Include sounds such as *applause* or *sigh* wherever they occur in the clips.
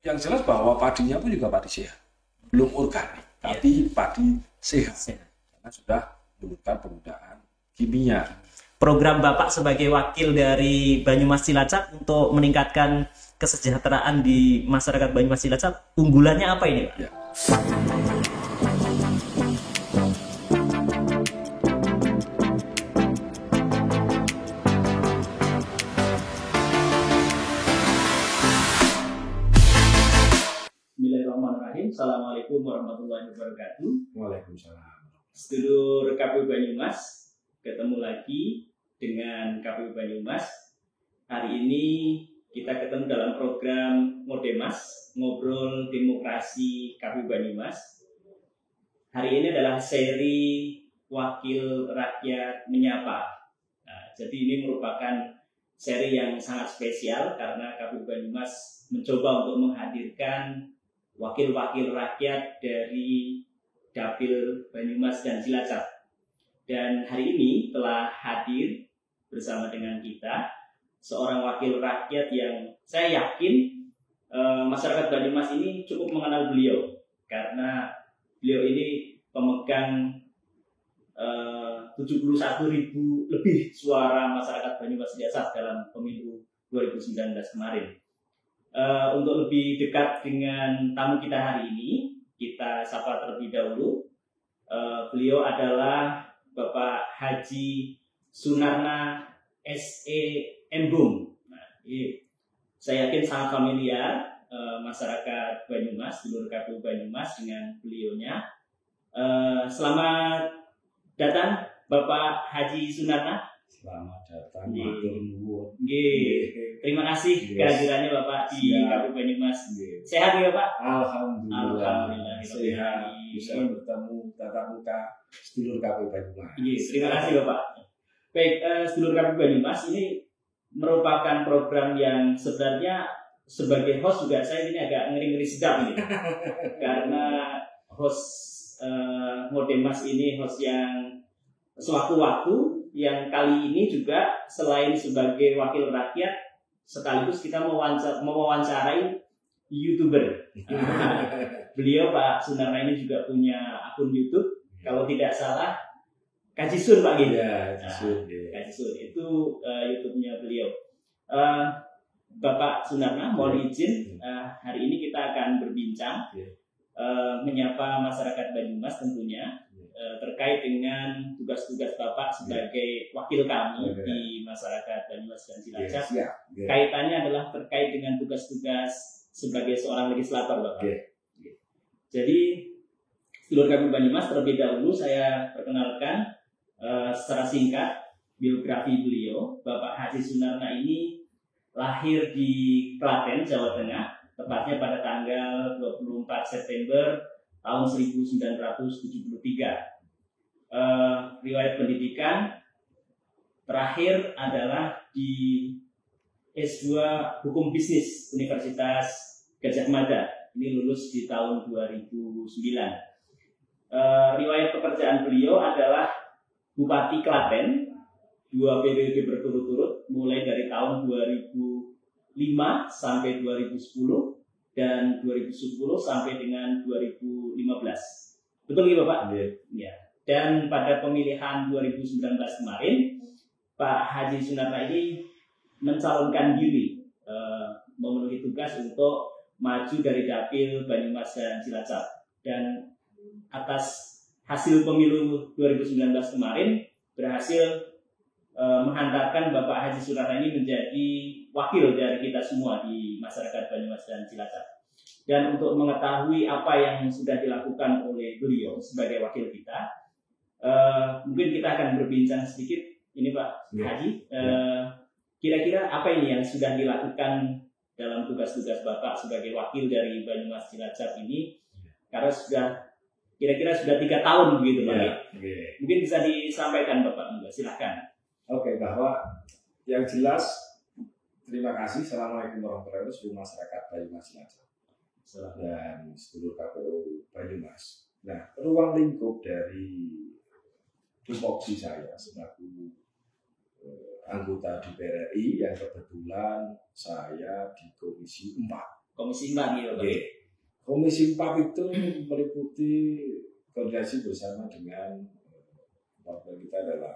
yang jelas bahwa padinya pun juga padi sehat. Belum organik, tapi padi sehat. Karena sudah menggunakan penggunaan kimia. Program Bapak sebagai wakil dari Banyumas Cilacap untuk meningkatkan kesejahteraan di masyarakat Banyumas Cilacap, unggulannya apa ini, Pak? Ya. Assalamualaikum warahmatullahi wabarakatuh. Waalaikumsalam. Sedulur KPU Banyumas, ketemu lagi dengan KPU Banyumas. Hari ini kita ketemu dalam program Modemas, Ngobrol Demokrasi KPU Banyumas. Hari ini adalah seri Wakil Rakyat Menyapa. Nah, jadi ini merupakan seri yang sangat spesial karena KPU Banyumas mencoba untuk menghadirkan wakil-wakil rakyat dari Dapil Banyumas dan Cilacap. Dan hari ini telah hadir bersama dengan kita seorang wakil rakyat yang saya yakin eh, masyarakat Banyumas ini cukup mengenal beliau karena beliau ini pemegang eh, 71 ribu lebih suara masyarakat Banyumas Cilacap dalam pemilu 2019 kemarin. Eh, untuk lebih dekat dengan tamu kita hari ini, kita sapa terlebih dahulu. Eh, beliau adalah Bapak Haji Sunarna SE Embung. Nah, saya yakin sangat familiar eh, masyarakat Banyumas, seluruh KPU Banyumas dengan beliaunya. Eh, selamat datang Bapak Haji Sunarna. Selamat datang, Iya. matur nuwun. Nggih. Terima kasih Yes. kehadirannya Bapak di Banyumas. Nggih. Sehat ya Pak? Alhamdulillah, Alhamdulillah. sehat bisa bertemu tatap muka sedulur KPU Banyumas. Iya, terima kasih Bapak. Baik, eh, sedulur KPU Banyumas ini merupakan program yang sebenarnya sebagai host juga saya ini agak ngeri-ngeri sedap ini. *laughs* Karena host eh, Modemas ini host yang sewaktu-waktu yang kali ini juga selain sebagai wakil rakyat sekaligus kita mewawancar- mewawancarai youtuber. *laughs* Beliau Pak Sunarna ini juga punya akun YouTube. Kalau tidak salah, Kajisun Pak gitu. Iya, justru, iya. Kajisun itu eh, YouTube-nya beliau. Eh, Bapak Sunarna, mohon izin eh, hari ini kita akan berbincang Iya. eh, menyapa masyarakat Banyumas tentunya Iya. Eh, terkait dengan tugas-tugas Bapak sebagai wakil kami Iya. di masyarakat Banyumas dan Iya, Cilacap. siap. Iya. Kaitannya adalah terkait dengan tugas-tugas sebagai seorang legislator, Bapak. Oke. Jadi, seluruh kami Banyumas terlebih dahulu saya perkenalkan eh, secara singkat biografi beliau. Bapak Haji Sunarna ini lahir di Klaten, Jawa Tengah, tepatnya pada tanggal 24 September tahun 1973. Eh, riwayat pendidikan terakhir adalah di S2 Hukum Bisnis Universitas Gajah Mada. Ini lulus di tahun 2009. Eh, riwayat pekerjaan beliau adalah Bupati Klaten, dua periode berturut-turut, mulai dari tahun 2005 sampai 2010 dan 2010 sampai dengan 2015. Betul nggak Bapak? Iya. Ya. Dan pada pemilihan 2019 kemarin, Pak Haji Sunarna ini mencalonkan diri eh, memenuhi tugas untuk maju dari dapil Banyumas dan Cilacap. Dan atas hasil pemilu 2019 kemarin berhasil eh, menghantarkan Bapak Haji Sunarna ini menjadi wakil dari kita semua di masyarakat Banyumas dan Cilacap. Dan untuk mengetahui apa yang sudah dilakukan oleh beliau sebagai wakil kita, eh, mungkin kita akan berbincang sedikit. Ini Pak Ya. Haji, eh, kira-kira apa ini yang sudah dilakukan dalam tugas-tugas Bapak sebagai wakil dari Banyumas Cilacap ini? Karena sudah kira-kira sudah tiga tahun begitu Pak. Ya. Mungkin bisa disampaikan Bapak, Enggak, silahkan. Oke, bahwa yang jelas terima kasih. Assalamualaikum warahmatullahi wabarakatuh seluruh masyarakat Banyumas Cilacap dan seluruh KPU Banyumas. Nah, ruang lingkup dari tupoksi saya sebagai eh, anggota DPR RI yang kebetulan saya di Komisi 4. Komisi 4 gitu Pak. Oke. Komisi 4 itu meliputi koordinasi bersama dengan partner kita adalah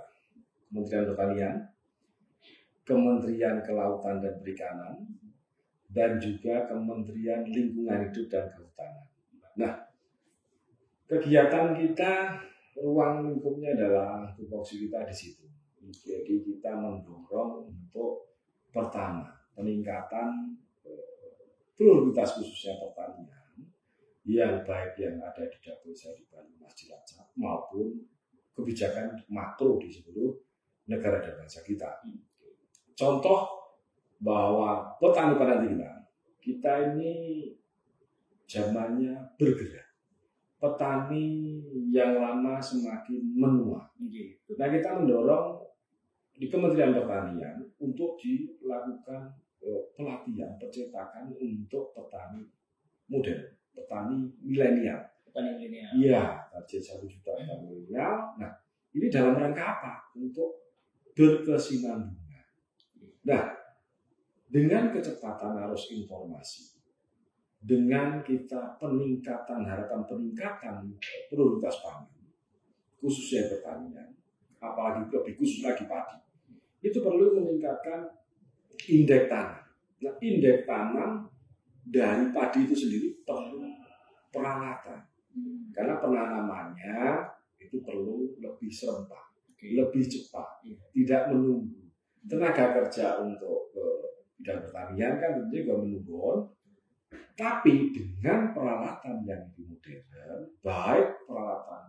Kementerian Pertanian, Kementerian Kelautan dan Perikanan, dan juga Kementerian Lingkungan Hidup dan Kehutanan. Nah, kegiatan kita ruang lingkupnya adalah tupoksi kita di situ. Jadi kita mendorong untuk pertama peningkatan eh, prioritas khususnya pertanian yang baik yang ada di dapur saya di Banyumas Cilacap maupun kebijakan makro di seluruh negara dan bangsa kita. Contoh bahwa petani pada kita, kita ini zamannya bergerak. Petani yang lama semakin menua. Gitu. Nah kita mendorong di Kementerian Pertanian untuk dilakukan eh, pelatihan percetakan untuk petani modern, petani milenial. Petani milenial. Iya, target satu juta petani milenial. Nah ini dalam rangka apa? Untuk berkesinambungan. Nah dengan kecepatan arus informasi, dengan kita peningkatan harapan peningkatan prioritas pangan, khususnya pertanian, apalagi lebih khusus lagi padi, itu perlu meningkatkan indeks tanam. Nah, indeks tanam dari padi itu sendiri perlu peralatan, karena penanamannya itu perlu lebih serempak, lebih cepat, Iya. tidak menunggu. Tenaga kerja untuk eh, bidang pertanian kan tentunya juga menunggu, tapi dengan peralatan yang lebih modern, baik peralatan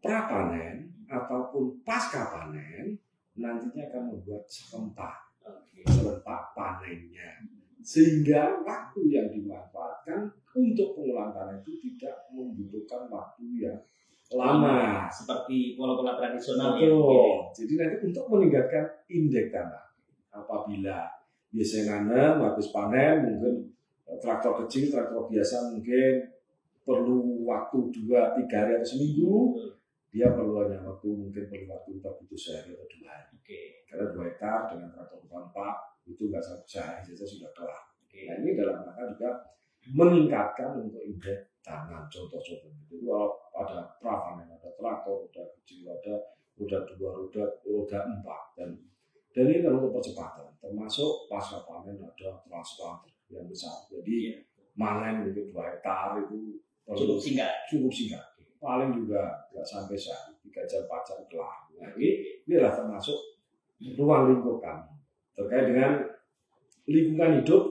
prapanen ataupun pasca panen, nantinya akan membuat serempak, Oke. serempak panennya. Sehingga waktu yang dimanfaatkan untuk pengolahan tanah itu tidak membutuhkan waktu yang lama. Seperti pola-pola tradisional ya. Betul. Jadi nanti untuk meningkatkan indeks tanah, apabila biasanya nanam habis panen mungkin eh, traktor kecil, traktor biasa mungkin perlu waktu dua tiga hari atau seminggu, Betul. dia perlu hanya waktu mungkin perlu waktu kita butuh sehari atau dua hari. Oke. Karena dua hektar dengan traktor empat itu nggak sampai sehari saja sudah kelar. Oke. Nah ini dalam rangka juga meningkatkan untuk indeks tanam contoh-contoh itu ada prapanen ada traktor roda kecil ada roda dua roda roda empat dan dan ini untuk percepatan termasuk pasca panen ada transplant yang besar jadi Iya. manen mungkin dua hektar itu Cukup singkat. cukup singkat paling juga nggak sampai sehari tiga jam empat jam kelar nah ini ini adalah termasuk ruang lingkup kami terkait dengan lingkungan hidup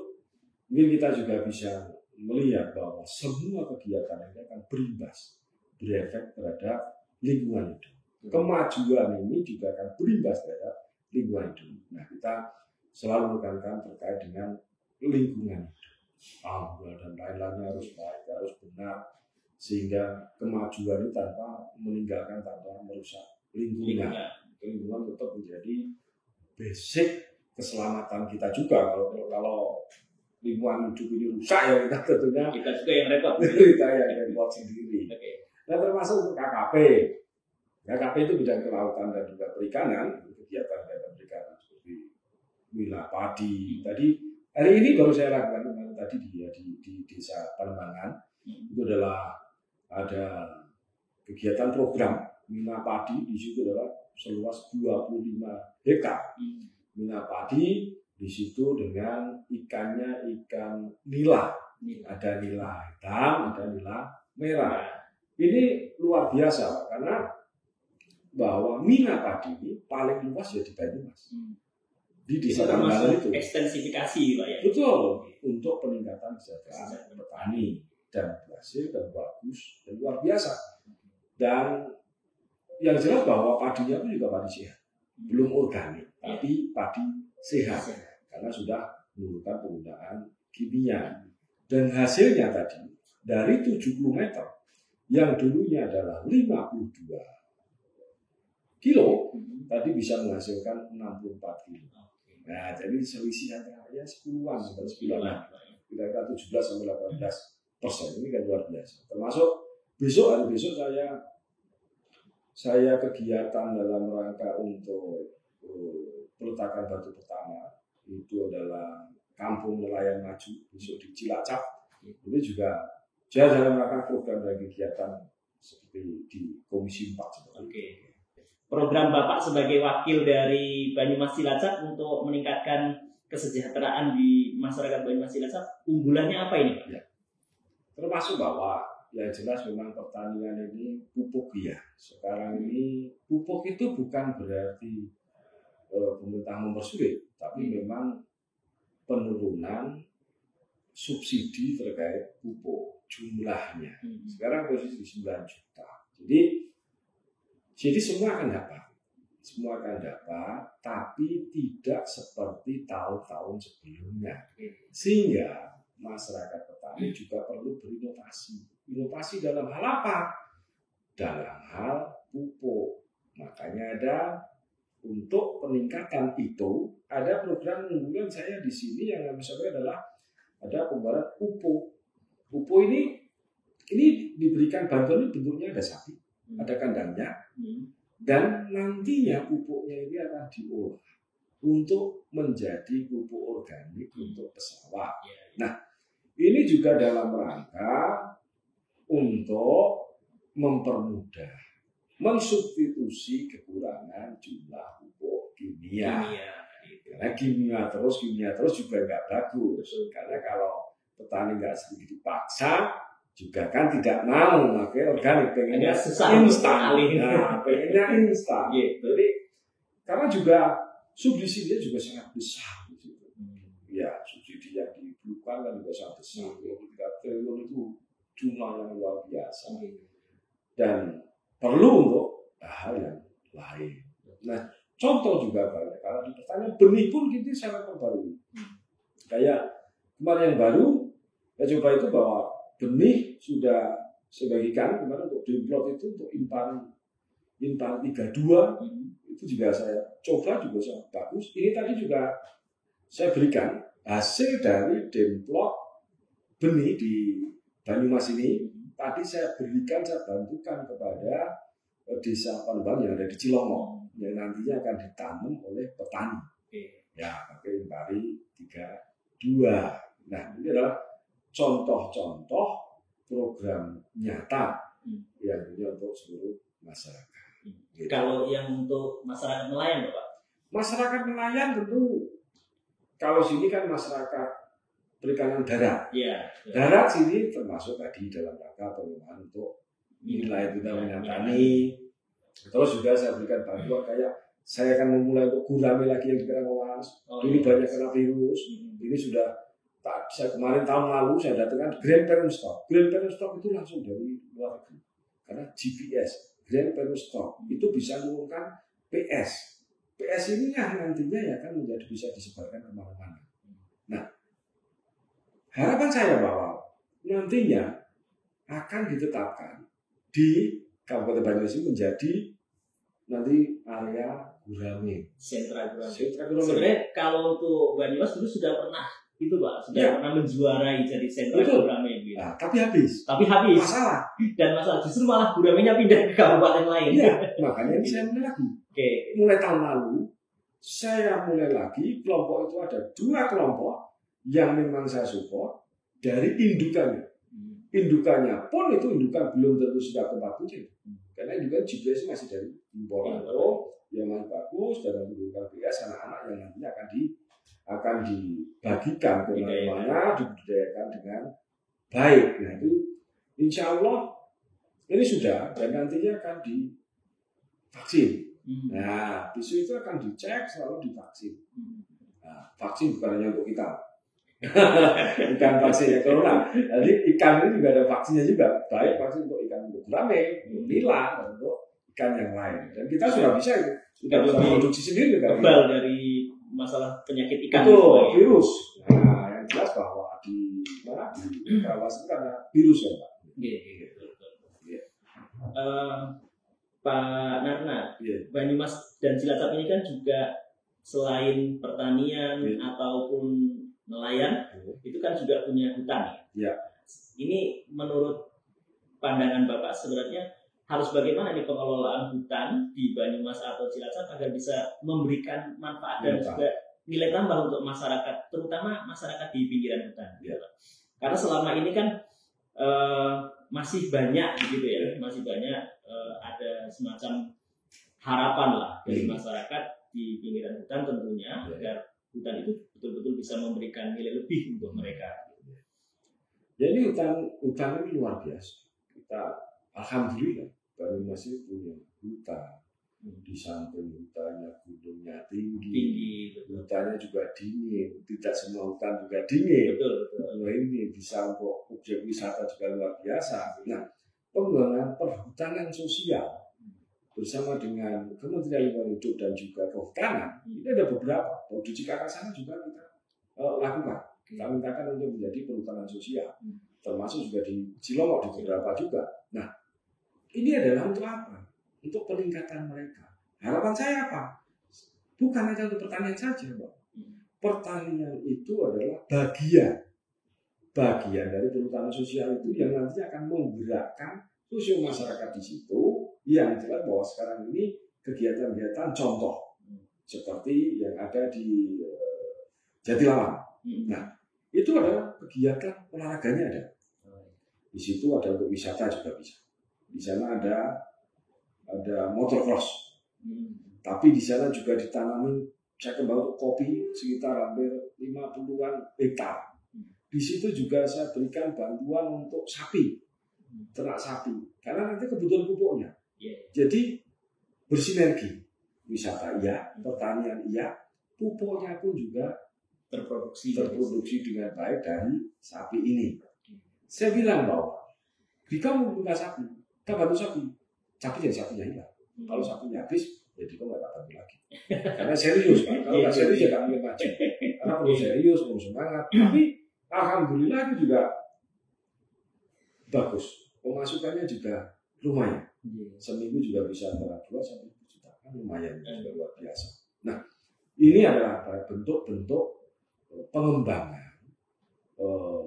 mungkin kita juga bisa melihat bahwa semua kegiatan ini akan berimbas berefek terhadap lingkungan hidup. Kemajuan ini juga akan berimbas terhadap lingkungan hidup. Nah kita selalu menekankan terkait dengan lingkungan hidup. Alhamdulillah dan lain-lainnya harus baik harus benar sehingga kemajuan itu tanpa meninggalkan tanpa merusak lingkungan. Lingkungan. lingkungan tetap menjadi basic keselamatan kita juga. Kalau kalau lingkungan hidup ini rusak ya kita tentunya Kita juga yang repot. *laughs* kita yang repot sendiri Oke. nah termasuk untuk KKP KKP itu bidang kelautan dan juga perikanan kegiatan-kegiatan perikanan seperti wilayah padi tadi hari ini baru saya lakukan kemarin tadi di, di, di desa Panembangan Hmm. itu adalah ada kegiatan program Mina Padi di situ adalah seluas 25 hektar Hmm. Mina Padi di situ dengan ikannya ikan nila. Ini ada nila hitam ada nila merah. Ini luar biasa karena bahwa Mina Padi ini paling luas ya di Banyumas. Hmm. di desa termasuk itu. ekstensifikasi Pak ya. betul. Untuk peningkatan kesejahteraan petani dan berhasil dan bagus dan luar biasa. Dan yang jelas bahwa padinya itu juga padi sehat. Belum organik tapi padi sehat karena sudah menurunkan penggunaan kimia. Dan hasilnya tadi dari 70 meter yang dulunya adalah 52 kilo tadi bisa menghasilkan 64 kilo. Nah jadi selisih antara ya 10-an sampai 9 Sembilan. kira-kira 17 sampai 18 persen. Ini kan luar biasa. Termasuk besok hari besok saya saya kegiatan dalam rangka untuk uh, peletakan batu pertama itu adalah kampung nelayan maju besok di Cilacap. Itu juga saya dalam rangka program dan kegiatan seperti di Komisi 4 seperti Oke. Program Bapak sebagai wakil dari Banyumas Cilacap untuk meningkatkan kesejahteraan di masyarakat Banyumas Cilacap, unggulannya apa ini Pak? termasuk bahwa yang jelas memang pertanian ini pupuk ya. Sekarang ini pupuk itu bukan berarti eh, pemerintah mempersulit tapi memang penurunan subsidi terkait pupuk jumlahnya. Sekarang posisi 9 juta. Jadi jadi semua akan dapat. Semua akan dapat tapi tidak seperti tahun-tahun sebelumnya. Sehingga masyarakat petani juga perlu berinovasi. Inovasi dalam hal apa? Dalam hal pupuk. Makanya ada untuk peningkatan itu ada program unggulan saya di sini yang kami sampaikan adalah ada pembarat pupuk pupuk ini ini diberikan bantuan bentuknya ada sapi ada kandangnya Hmm. dan nantinya pupuknya ini akan diolah untuk menjadi pupuk organik untuk pesawat. Ya, Ini juga dalam rangka untuk mempermudah mensubstitusi kekurangan jumlah pupuk kimia. Kimia, itu. Karena kimia terus, kimia terus juga nggak bagus. Karena kalau petani nggak sedikit dipaksa, juga kan tidak mau pakai organik, pengennya instan. Nah, pengennya instan. Gitu. Jadi karena juga subsidinya juga sangat besar di situ. Ya, subsidi yang diberikan kan juga sangat besar. 23 triliun itu jumlah yang luar biasa dan perlu untuk hal yang lain. Nah, contoh juga banyak. Karena di pertanian benih pun kita sangat memperbarui. Kayak kemarin yang baru, ya coba itu bahwa benih sudah sebagikan kemarin untuk dimplot itu untuk impan 32 Hmm. itu juga saya coba juga sangat bagus. Ini tadi juga saya berikan hasil dari demplot benih di Banyumas ini. Tadi saya berikan, saya bantukan kepada eh, desa Panbang yang ada di Cilongok yang nantinya akan ditanam oleh petani. Oke. Ya, pakai impari 32. Nah, ini adalah contoh-contoh program nyata Hmm. yang ini untuk seluruh masyarakat. Hmm. Gitu. Kalau yang untuk masyarakat nelayan Bapak? Masyarakat nelayan tentu kalau sini kan masyarakat perikanan darat. Iya. Darat sini termasuk tadi dalam rangka pengelolaan untuk nilai kita minat tani. Terus juga saya berikan bantuan kayak saya akan memulai untuk gurame lagi yang di Karangawas. Oh, Dulu iya. banyak kena virus. Hmm. Ini sudah tak saya kemarin tahun lalu saya datangkan Grand Parent Stock. Grand Parent Stock itu langsung dari luar negeri. Karena GPS, Grand Parent Stock itu bisa menurunkan PS. PS ini yang nantinya ya kan menjadi bisa disebarkan ke mana-mana. Nah, harapan saya bahwa nantinya akan ditetapkan di Kabupaten Banyumas ini menjadi nanti area gurame. Sentra Gurame. Sentra gurame. Sebenarnya kalau untuk Banyumas dulu sudah pernah itu Pak, sudah Ya. pernah menjuarai jadi sentra Betul. Gurame gitu. Nah, tapi habis. Tapi habis Masalah. *laughs* dan masalah justru malah Guramenya pindah ke kabupaten lain. Iya, *laughs* makanya ini saya mulai lagi. Oke. Mulai tahun lalu, saya mulai lagi, kelompok itu ada dua kelompok yang memang saya support dari indukannya. Indukannya pun itu indukan belum tentu sudah tempat kucing. Karena indukan GPS masih dari impor atau yang masih bagus dalam indukan PS anak-anak yang nantinya akan di akan dibagikan ke Budidaya. mana dibudidayakan dengan baik. Nah itu insya Allah ini sudah dan nantinya akan divaksin. Hmm. Nah, bisu itu akan dicek selalu divaksin. Hmm. Nah, vaksin bukan hanya untuk kita. Ikan vaksin ya corona. Jadi ikan ini juga ada vaksinnya juga. Baik vaksin untuk ikan untuk gurame, untuk nila, untuk ikan yang lain. Dan kita sudah bisa. Sudah bisa produksi sendiri kan. Kebal dari masalah penyakit ikan. Itu Pak. virus. Nah, yang jelas bahwa di mana di kawasan itu karena virus ya Pak. Iya, iya, betul, betul. Iya. Eh, Pak Narna, Iya. Banyumas dan Cilacap ini kan juga selain pertanian Iya. ataupun nelayan, Iya. itu kan juga punya hutan. Iya. Ini menurut pandangan Bapak sebenarnya harus bagaimana nih pengelolaan hutan di Banyumas atau Cilacap agar bisa memberikan manfaat dan Manfaat. juga nilai tambah untuk masyarakat, terutama masyarakat di pinggiran hutan. Ya. Karena selama ini kan eh, masih banyak gitu ya, masih banyak eh, ada semacam harapan lah dari Hmm. masyarakat di pinggiran hutan tentunya Ya. agar hutan itu betul-betul bisa memberikan nilai lebih untuk mereka. Jadi hutan hutan ini luar biasa. Kita alhamdulillah Banyumas itu punya hutan. Di samping hutannya gunungnya tinggi, Tinggi, betul, hutannya juga dingin. Tidak semua hutan juga dingin. betul, betul. Nah ini bisa untuk objek wisata juga luar biasa. Nah pengembangan perhutanan sosial bersama dengan Kementerian Lingkungan Hidup dan juga Kehutanan ini ada beberapa. Kalau di Cikarang sana juga kita eh, lakukan. Kita mintakan untuk menjadi perhutanan sosial, Hmm. termasuk juga di Cilongok di beberapa juga. Nah ini adalah untuk apa? Untuk peningkatan mereka. Harapan saya apa? Bukan hanya untuk pertanian saja, Pak. Hmm. Pertanian itu adalah bagian bagian dari perhutanan sosial itu yang nanti akan menggerakkan sosial masyarakat di situ yang jelas bahwa sekarang ini kegiatan-kegiatan contoh Hmm. seperti yang ada di eh, Jatilawan Hmm. Nah, itu adalah kegiatan olahraganya ada di situ ada untuk wisata juga bisa di sana ada ada motocross Hmm. tapi di sana juga ditanami saya kembali kopi sekitar hampir 50-an hektar. Di situ juga saya berikan bantuan untuk sapi, ternak sapi, karena nanti kebutuhan pupuknya. Iya. Jadi bersinergi, wisata iya, pertanian iya, pupuknya pun juga Terproduksi. terproduksi dengan baik dari sapi ini. Saya bilang bahwa jika membuka sapi, kita bantu sapi, sapi jadi sapinya hilang. Hmm. Kalau sapinya habis, ya dia nggak dapat lagi. Karena serius, Pak. Kalau nggak serius ya nggak mungkin maju. Karena perlu serius, perlu semangat. Tapi alhamdulillah itu juga bagus. Pemasukannya juga lumayan. Seminggu juga bisa antara 2 sampai 3 juta. Kan lumayan, juga luar biasa. Nah, ini adalah bentuk-bentuk eh, pengembangan eh,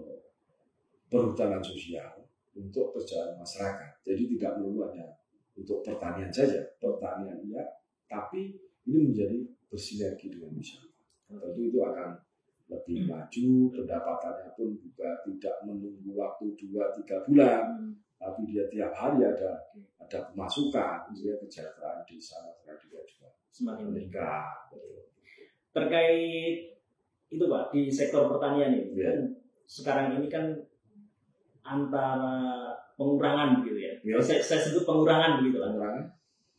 perhutanan sosial untuk perjalanan masyarakat. Jadi tidak melulu hanya untuk pertanian saja, pertanian iya, tapi ini menjadi bersinergi dengan masyarakat. Tentu itu akan lebih maju, pendapatannya pun juga tidak menunggu waktu 2-3 bulan, Hmm. tapi dia tiap hari ada ada pemasukan, dia kesejahteraan desa masyarakat juga juga Semakin meningkat. Terkait itu Pak di sektor pertanian ini kan sekarang ini kan antara pengurangan begitu ya. Iya. Saya, saya sebut pengurangan begitu lah. Pengurangan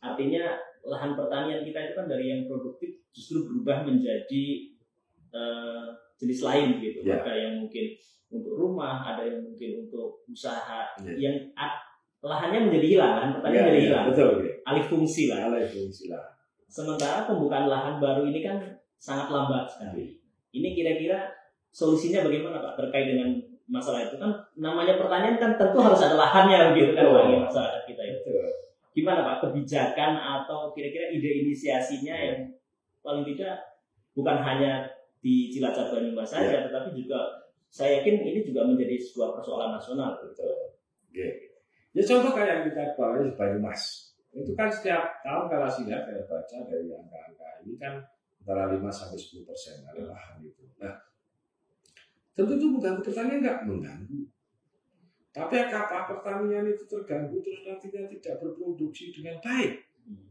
Artinya lahan pertanian kita itu kan dari yang produktif justru berubah menjadi eh, jenis lain gitu. Ya. Ada yang mungkin untuk rumah, ada yang mungkin untuk usaha, Ya. yang lahannya menjadi hilang, lahan pertanian Iya, menjadi iya, hilang, betul, ya. alih fungsi lah. Alih fungsi lah. Sementara pembukaan lahan baru ini kan sangat lambat sekali. Ini kira-kira solusinya bagaimana Pak terkait dengan masalah itu kan namanya pertanian kan tentu harus ada lahannya begitu kan bagi masyarakat kita itu. Betul. Gimana Pak kebijakan atau kira-kira ide inisiasinya yang paling tidak bukan hanya di Cilacap Banyumas saja tetapi juga saya yakin ini juga menjadi sebuah persoalan nasional. Betul. Oke. Ya contoh kayak yang kita bahas di Banyumas. Itu kan setiap tahun kalau lihat saya baca dari angka-angka ini kan antara 5 sampai 10 persen ada lahan itu. Nah, tentu itu mengganggu pertanian nggak? Mengganggu. Tapi apakah pertanian itu terganggu terus nantinya tidak berproduksi dengan baik? Hmm.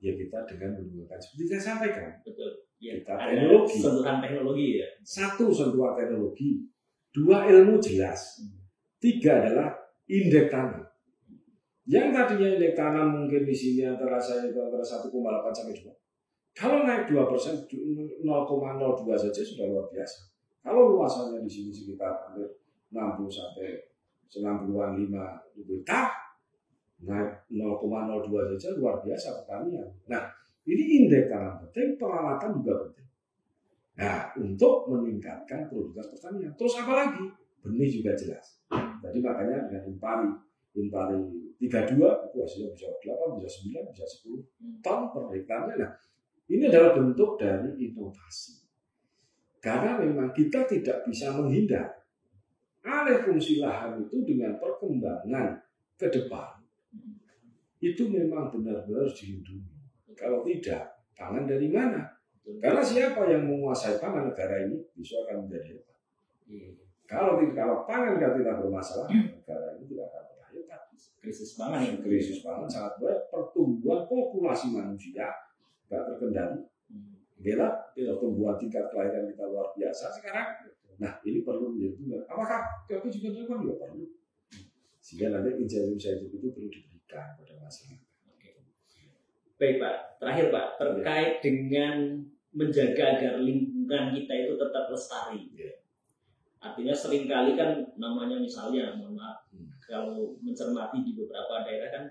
Ya kita dengan menggunakan seperti saya sampaikan. Betul. Ya, Kita teknologi. sentuhan teknologi ya. Satu sentuhan teknologi, dua ilmu jelas, tiga adalah indeks tanam. Yang tadinya indeks tanam mungkin di sini antara saya itu antara 1,8 sampai 2. Kalau naik 2 persen, 0,02 saja sudah luar biasa. Kalau luasannya di sini sekitar hampir 60 sampai 90-an 5 ribu hektar, naik 0,02 saja luar biasa pertanian. Nah, ini indeks tanam penting, peralatan juga penting. Nah, untuk meningkatkan produktivitas pertanian. Terus apa lagi? Benih juga jelas. Jadi makanya dengan impari, impari 32 itu hasilnya bisa 8, bisa 9, bisa 10 ton per hektarnya. Nah, ini adalah bentuk dari inovasi. Karena memang kita tidak bisa menghindar. Alih fungsi lahan itu dengan perkembangan ke depan, itu memang benar-benar dilindungi. Kalau tidak, pangan dari mana? Karena siapa yang menguasai pangan negara ini bisa akan menjadi hebat. Iya. Kalau tidak kalau pangan kita tidak bermasalah, negara ini tidak akan pernah hebat. Krisis pangan. Krisis pangan sangat berat. Pertumbuhan populasi manusia tidak terkendali. Hmm. Gila, pertumbuhan tingkat kelahiran kita luar biasa sekarang. Nah, ini perlu menjadi tugas. Apakah kita juga dilakukan? Ya perlu. Sehingga nanti insentif itu perlu diberikan pada masyarakat. Baik Pak, terakhir Pak, terkait dengan menjaga agar lingkungan kita itu tetap lestari. Iya. Artinya sering kali kan namanya misalnya, mohon maaf, Hmm. kalau mencermati di beberapa daerah kan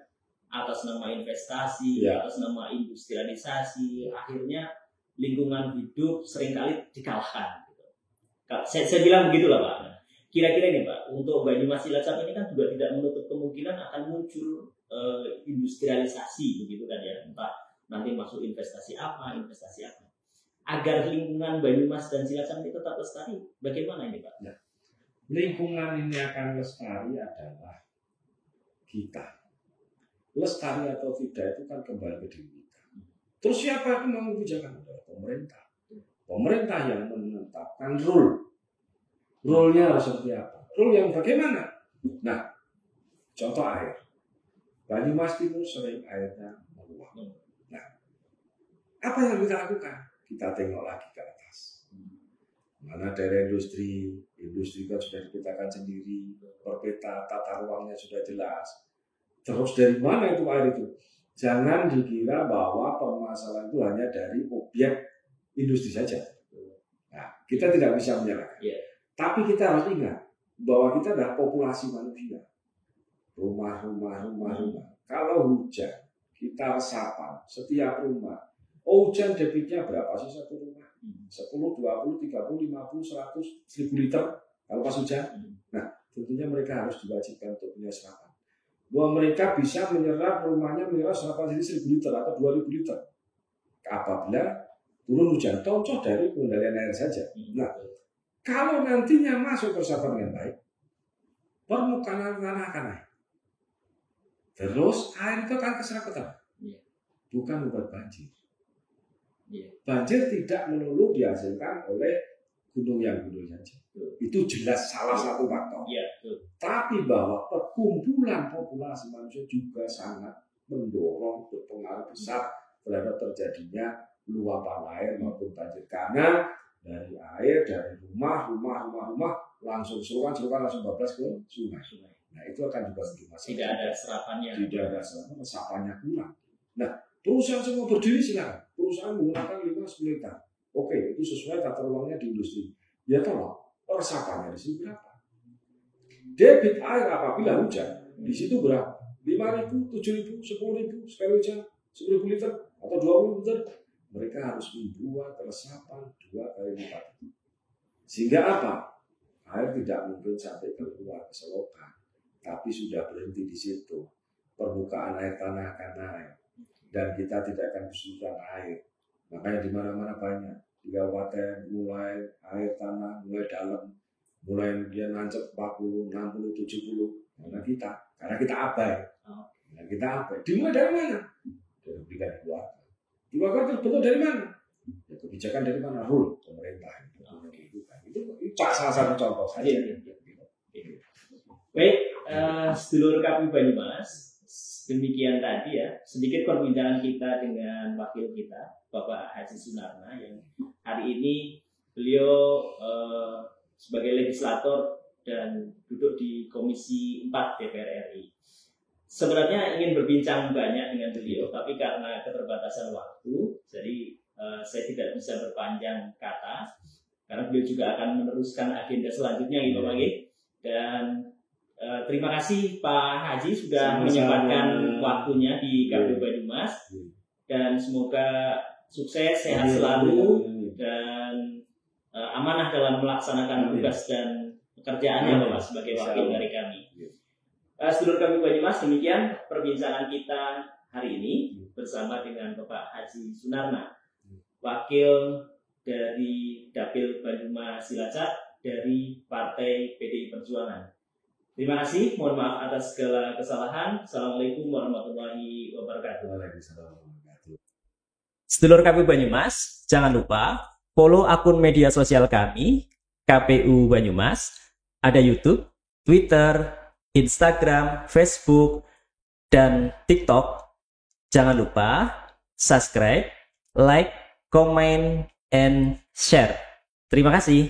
atas nama investasi, Iya. atas nama industrialisasi, akhirnya lingkungan hidup sering kali dikalahkan. Gitu. Saya, saya bilang begitulah Pak. Kira-kira ini Pak, untuk Banyumas Cilacap ini kan juga tidak menutup kemungkinan akan muncul eh, industrialisasi begitu kan ya, entah nanti masuk investasi apa, investasi apa. Agar lingkungan Banyumas dan Cilacap ini tetap lestari, bagaimana ini Pak? Lingkungan ini akan lestari adalah kita. Lestari atau tidak itu kan kembali ke diri kita. Terus siapa yang mengambil kebijakan? Adalah pemerintah. Pemerintah yang menetapkan rule. Rule-nya seperti apa? Rule yang bagaimana? Nah, contoh air. Banyumas Timur sering airnya meluap. Nah, apa yang kita lakukan? Kita tengok lagi ke atas. Mana daerah industri, industri kan sudah dipetakan sendiri, perpeta tata ruangnya sudah jelas. Terus dari mana itu air itu? Jangan dikira bahwa permasalahan itu hanya dari objek industri saja. Nah, kita tidak bisa menyalahkan. Iya. Tapi kita harus ingat bahwa kita adalah populasi manusia. Rumah-rumah, rumah-rumah. Kalau hujan, kita resapan setiap rumah. Oh, hujan debitnya berapa sih satu rumah? 10, 20, 30, 50, 100, 1000 liter kalau pas hujan. Nah, tentunya mereka harus diwajibkan untuk punya serapan. Bahwa mereka bisa menyerap rumahnya menyerap serapan jadi 1000 liter atau 2000 liter. Apabila turun hujan, contoh dari pengendalian air saja. Nah, kalau nantinya masuk resapan dengan baik, permukaan tanah akan naik. Terus air itu akan keserap ke tanah. Iya. Bukan buat banjir. Iya. Banjir tidak melulu dihasilkan oleh gunung yang gunung saja. Itu jelas salah satu faktor. Iya. Tapi bahwa perkumpulan populasi manusia juga sangat mendorong berpengaruh besar terhadap terjadinya luapan air maupun banjir. Karena dari air, dari rumah, rumah, rumah, rumah, langsung seruan, seruan langsung bablas ke sungai. Sungai. Nah itu akan juga menjadi masalah. Tidak ada serapannya. Tidak ada sama resapannya kurang. Nah perusahaan semua berdiri silakan. Perusahaan menggunakan 5 10 hektar. Oke, itu sesuai tata ruangnya di industri. Ya tolong, resapannya di sini berapa? Debit air apabila hujan, di situ berapa? 5 ribu, 7 ribu, 10 ribu, sekali hujan, 10 ribu liter, atau 20 liter. Mereka harus membuat resapan dua kali lipat. Sehingga apa? Air tidak mungkin sampai keluar ke selokan, tapi sudah berhenti di situ. Permukaan air tanah akan naik, dan kita tidak akan kesulitan air. Makanya di mana-mana banyak di kabupaten mulai air tanah mulai dalam, mulai dia nancep 40, 60, 70 karena kita, karena kita abai. Nah, kita abai. Dimulai dari mana? Dari berikan keluarga. Keluarga terbentuk dari mana? Ya, kebijakan dari mana? Rule pemerintah. Itu, itu, itu, itu salah satu contoh saja. Iya, iya, iya. Baik, eh, sedulur KPU Banyumas, demikian tadi ya sedikit perbincangan kita dengan wakil kita Bapak Haji Sunarna yang hari ini beliau eh, sebagai legislator dan duduk di Komisi 4 DPR RI. Sebenarnya ingin berbincang banyak dengan beliau, tapi karena keterbatasan waktu, jadi eh, saya tidak bisa berpanjang kata karena beliau juga akan meneruskan agenda selanjutnya gitu Pak. Dan eh, terima kasih Pak Haji sudah Sama-sama. menyempatkan waktunya di KPU Iya. Banyumas Iya. dan semoga sukses, sehat Amin, selalu dan eh, amanah dalam melaksanakan tugas dan pekerjaannya. Bapak sebagai wakil dari kami. Iya. Eh, sedulur kami Banyumas demikian perbincangan kita hari ini Iya. bersama dengan Bapak Haji Sunarna, wakil dari Dapil Banyumas Cilacap dari Partai PDI Perjuangan. Terima kasih, mohon maaf atas segala kesalahan. Assalamualaikum warahmatullahi wabarakatuh. Waalaikumsalam warahmatullahi wabarakatuh. Sedulur KPU Banyumas, jangan lupa follow akun media sosial kami, KPU Banyumas, ada YouTube, Twitter, Instagram, Facebook, dan TikTok. Jangan lupa subscribe, like, comment, and share. Terima kasih.